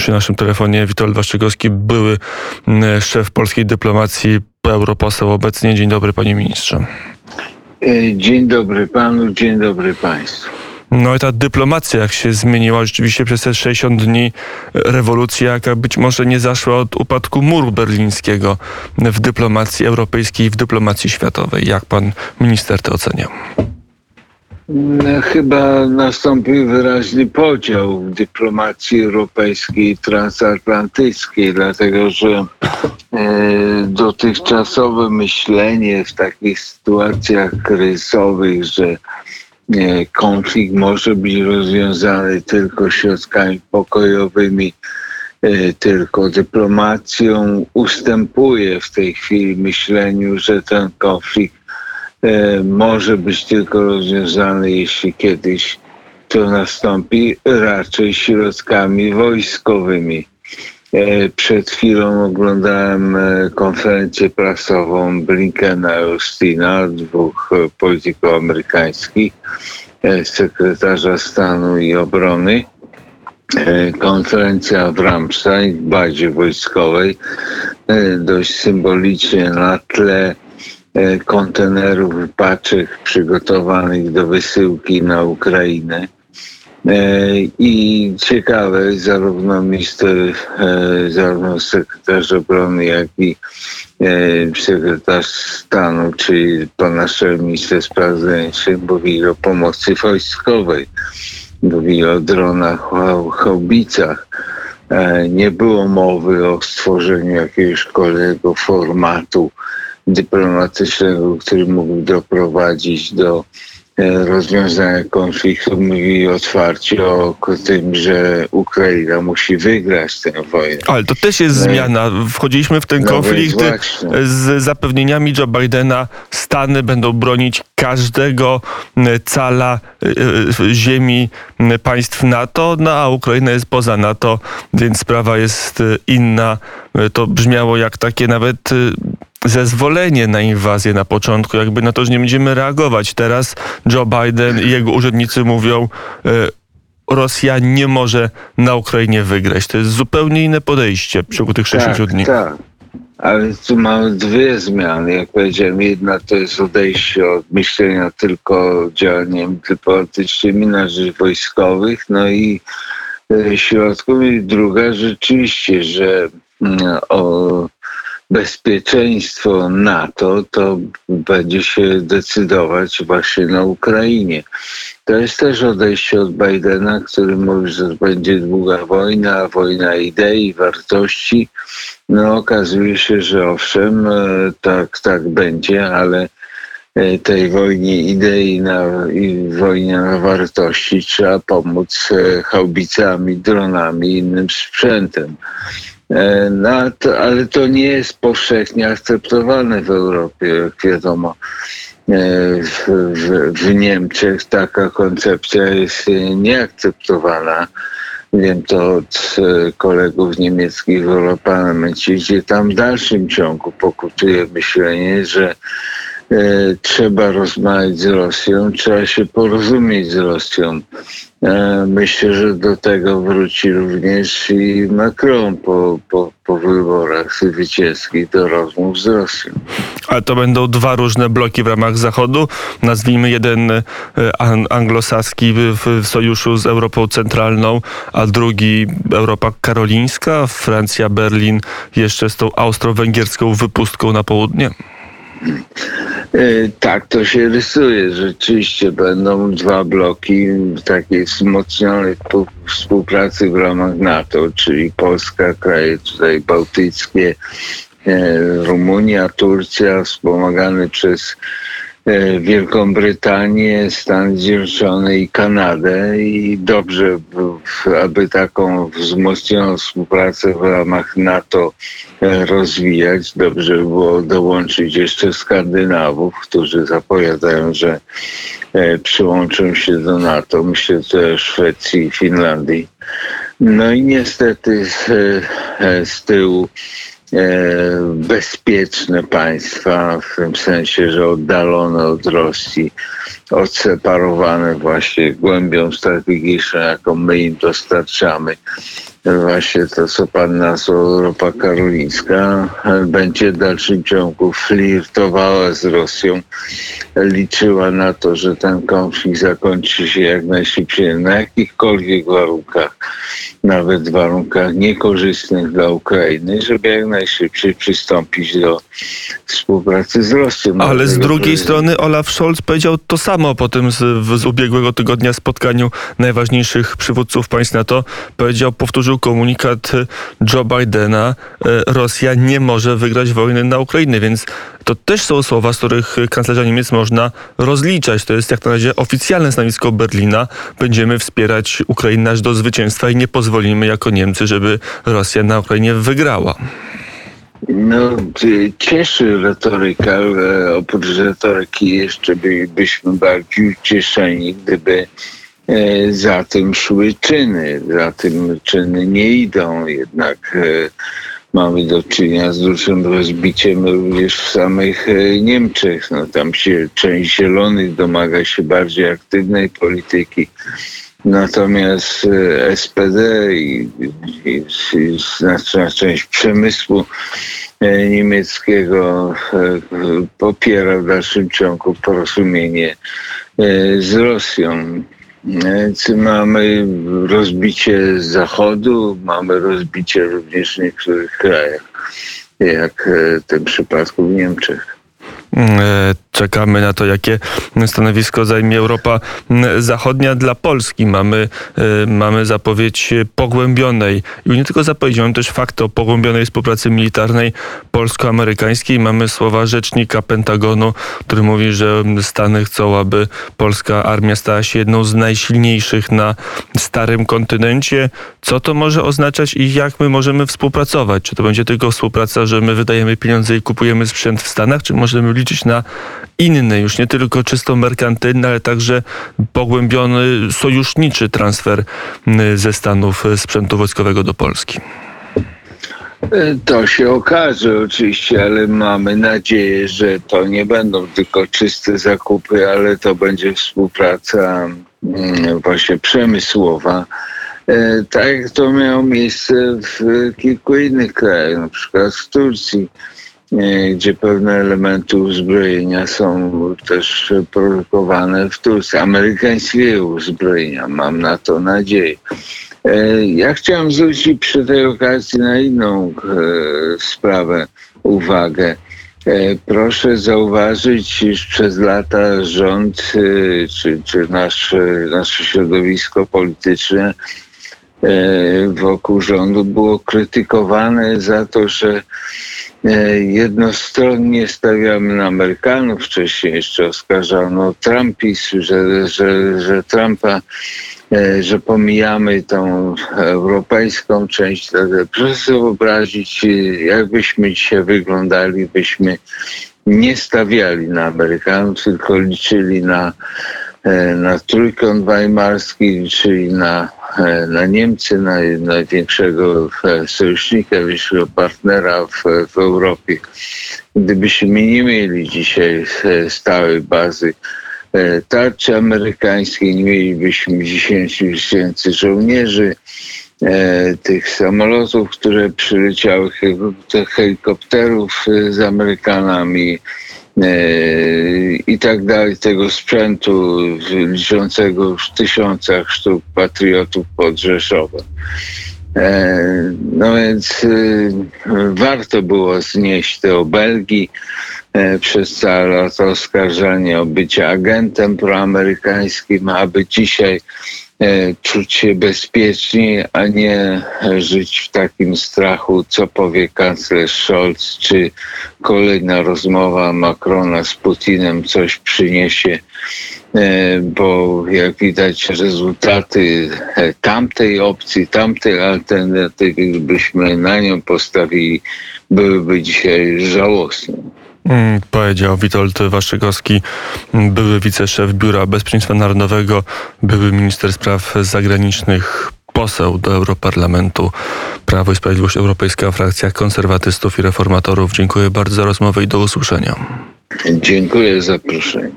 przy naszym telefonie Witold Waszczykowski, były mm, szef polskiej dyplomacji, europoseł obecnie. Dzień dobry panie ministrze. E, dzień dobry panu, dzień dobry państwu. No i ta dyplomacja, jak się zmieniła rzeczywiście przez te 60 dni, rewolucja, jaka być może nie zaszła od upadku muru berlińskiego w dyplomacji europejskiej i w dyplomacji światowej. Jak pan minister to ocenia? No, chyba nastąpił wyraźny podział w dyplomacji europejskiej i transatlantyckiej, dlatego że e, dotychczasowe myślenie w takich sytuacjach kryzysowych, że e, konflikt może być rozwiązany tylko środkami pokojowymi, e, tylko dyplomacją, ustępuje w tej chwili myśleniu, że ten konflikt może być tylko rozwiązany, jeśli kiedyś to nastąpi, raczej środkami wojskowymi. E, przed chwilą oglądałem e, konferencję prasową Blinkena i Austina, dwóch polityków amerykańskich, sekretarza stanu i obrony. Konferencja w Ramstein, w bazie wojskowej, dość symbolicznie na tle E, kontenerów, paczek przygotowanych do wysyłki na Ukrainę. E, I ciekawe, zarówno minister, e, zarówno sekretarz obrony, jak i sekretarz stanu, czyli pan nasz minister spraw zagranicznych mówili o pomocy wojskowej, mówili o dronach, haubicach. Nie było mowy o stworzeniu jakiegoś kolejnego formatu dyplomatycznego, który mógł doprowadzić do e, rozwiązania konfliktu. Mówili otwarcie o tym, że Ukraina musi wygrać tę wojnę. Ale to też jest no, zmiana. Wchodziliśmy w ten no konflikt z zapewnieniami Joe Bidena. Stany będą bronić każdego cala e, ziemi państw NATO, no a Ukraina jest poza NATO, więc sprawa jest e, inna. To brzmiało jak takie nawet zezwolenie na inwazję na początku, jakby na to, że nie będziemy reagować. Teraz Joe Biden i jego urzędnicy mówią, e, Rosja nie może na Ukrainie wygrać. To jest zupełnie inne podejście w przeciągu tych 60 tak, dni. Tak. Ale tu mamy dwie zmiany. Jak powiedziałem, jedna to jest odejście od myślenia tylko działaniem dyplomatycznymi na rzecz wojskowych, no i e, środków. I druga rzeczywiście, że mm, o, bezpieczeństwo NATO, to będzie się decydować właśnie na Ukrainie. To jest też odejście od Bidena, który mówi, że będzie długa wojna, wojna idei, wartości. No okazuje się, że owszem, e, tak, tak będzie, ale e, tej wojnie idei na, i wojnie na wartości trzeba pomóc e, haubicami, dronami i innym sprzętem. No, to, ale to nie jest powszechnie akceptowane w Europie, jak wiadomo. E, w, w, w Niemczech taka koncepcja jest nieakceptowana. Wiem to od e, kolegów niemieckich w Europarlamencie, gdzie tam w dalszym ciągu pokutuje myślenie, że trzeba rozmawiać z Rosją, trzeba się porozumieć z Rosją. E, myślę, że do tego wróci również i Macron po, po, po wyborach zwycięskich do rozmów z Rosją. Ale to będą dwa różne bloki w ramach Zachodu. Nazwijmy jeden e, anglosaski w sojuszu z Europą Centralną, a drugi Europa Karolińska, Francja, Berlin, jeszcze z tą austro-węgierską wypustką na południe. E, tak, to się rysuje. Rzeczywiście będą dwa bloki takiej wzmocnionej współpracy w ramach NATO, czyli Polska, kraje tutaj bałtyckie, e, Rumunia, Turcja, wspomagane przez Wielką Brytanię, Stany Zjednoczone i Kanadę i dobrze, aby taką wzmocnioną współpracę w ramach NATO e, rozwijać. Dobrze by było dołączyć jeszcze Skandynawów, którzy zapowiadają, że e, przyłączą się do NATO. Myślę że Szwecji i Finlandii. No i niestety z, z tyłu E, bezpieczne państwa, w tym sensie, że oddalone od Rosji, odseparowane właśnie głębią strategiczną, jaką my im dostarczamy. Właśnie to, co pan nazwał Europa Karolińska, będzie w dalszym ciągu flirtowała z Rosją, liczyła na to, że ten konflikt zakończy się jak najszybciej na jakichkolwiek warunkach, nawet warunkach niekorzystnych dla Ukrainy, żeby jak najszybciej przystąpić do współpracy z Rosją. Ale z drugiej strony Olaf Scholz powiedział to samo po tym z, z ubiegłego tygodnia spotkaniu najważniejszych przywódców państw NATO. Powiedział, powtórzył komunikat Joe Bidena, e, Rosja nie może wygrać wojny na Ukrainie, więc to też są słowa, z których kanclerza Niemiec można rozliczać. To jest jak na razie oficjalne stanowisko Berlina. Będziemy wspierać Ukrainę aż do zwycięstwa i nie pozwolimy jako Niemcy, żeby Rosja na Ukrainie wygrała. No, cieszy retoryka, ale oprócz retoryki jeszcze bylibyśmy bardziej ucieszeni, gdyby e, za tym szły czyny. Za tym czyny nie idą, jednak e, mamy do czynienia z dużym rozbiciem również w samych e, Niemczech. No, tam się część zielonych domaga się bardziej aktywnej polityki. Natomiast e, SPD i, i, i znaczna część przemysłu e, niemieckiego e, popiera w dalszym ciągu porozumienie z Rosją. Mamy rozbicie Zachodu, mamy rozbicie również w niektórych krajach, jak w tym przypadku w Niemczech. Czekamy na to, jakie stanowisko zajmie Europa Zachodnia dla Polski. Mamy, e, mamy zapowiedź pogłębionej i nie tylko zapowiedź, mamy też fakt o pogłębionej współpracy militarnej polsko-amerykańskiej. Mamy słowa rzecznika Pentagonu, który mówi, że Stany chcą, aby polska armia stała się jedną z najsilniejszych na starym kontynencie. Co to może oznaczać i jak my możemy współpracować? Czy to będzie tylko współpraca, że my wydajemy pieniądze i kupujemy sprzęt w Stanach, czy możemy liczyć na inny, już nie tylko czysto merkantylny, ale także pogłębiony, sojuszniczy transfer ze Stanów sprzętu wojskowego do Polski? To się okaże oczywiście, ale mamy nadzieję, że to nie będą tylko czyste zakupy, ale to będzie współpraca właśnie przemysłowa. E, tak jak to miało miejsce w kilku innych krajach, na przykład w Turcji E, gdzie pewne elementy uzbrojenia są też produkowane w Turcji. Amerykańskiego uzbrojenia, mam na to nadzieję. E, ja chciałem zwrócić przy tej okazji na inną e, sprawę uwagę. Proszę zauważyć, iż przez lata rząd czy, czy nasze, środowisko polityczne wokół rządu było krytykowane za to, że E, jednostronnie stawiamy na Amerykanów. Wcześniej jeszcze oskarżano Trumpizm, że, że, że Trumpa, e, że pomijamy tą europejską część. Proszę sobie wyobrazić, jakbyśmy dzisiaj wyglądali, byśmy nie stawiali na Amerykanów, tylko liczyli na, e, na trójkąt weimarski, liczyli na E, na Niemcy, na największego e, sojusznika, największego partnera w, w Europie. Gdybyśmy nie mieli dzisiaj e, stałej bazy tarczy amerykańskiej, nie mielibyśmy 10 tysięcy żołnierzy, tych samolotów, które przyleciały, helikopterów z Amerykanami, i tak dalej, tego sprzętu liczącego w tysiącach sztuk patriotów pod Rzeszowem. E, no więc y, warto było znieść te obelgi e, przez całe lata oskarżanie o bycie agentem proamerykańskim, aby dzisiaj E, czuć się bezpiecznie, a nie żyć w takim strachu, co powie kanclerz Scholz, czy kolejna rozmowa Macrona z Putinem coś przyniesie, e, bo jak widać rezultaty e, tamtej opcji, tamtej alternatywy, byśmy na nią postawili, byłyby dzisiaj żałosne. Mm, powiedział Witold Waszczykowski, były wiceszef Biura Bezpieczeństwa Narodowego, były minister spraw zagranicznych, poseł do Europarlamentu Prawo i Sprawiedliwość Europejska Frakcja Konserwatystów i Reformatorów. Dziękuję bardzo za rozmowę i do usłyszenia. Dziękuję za zaproszenie.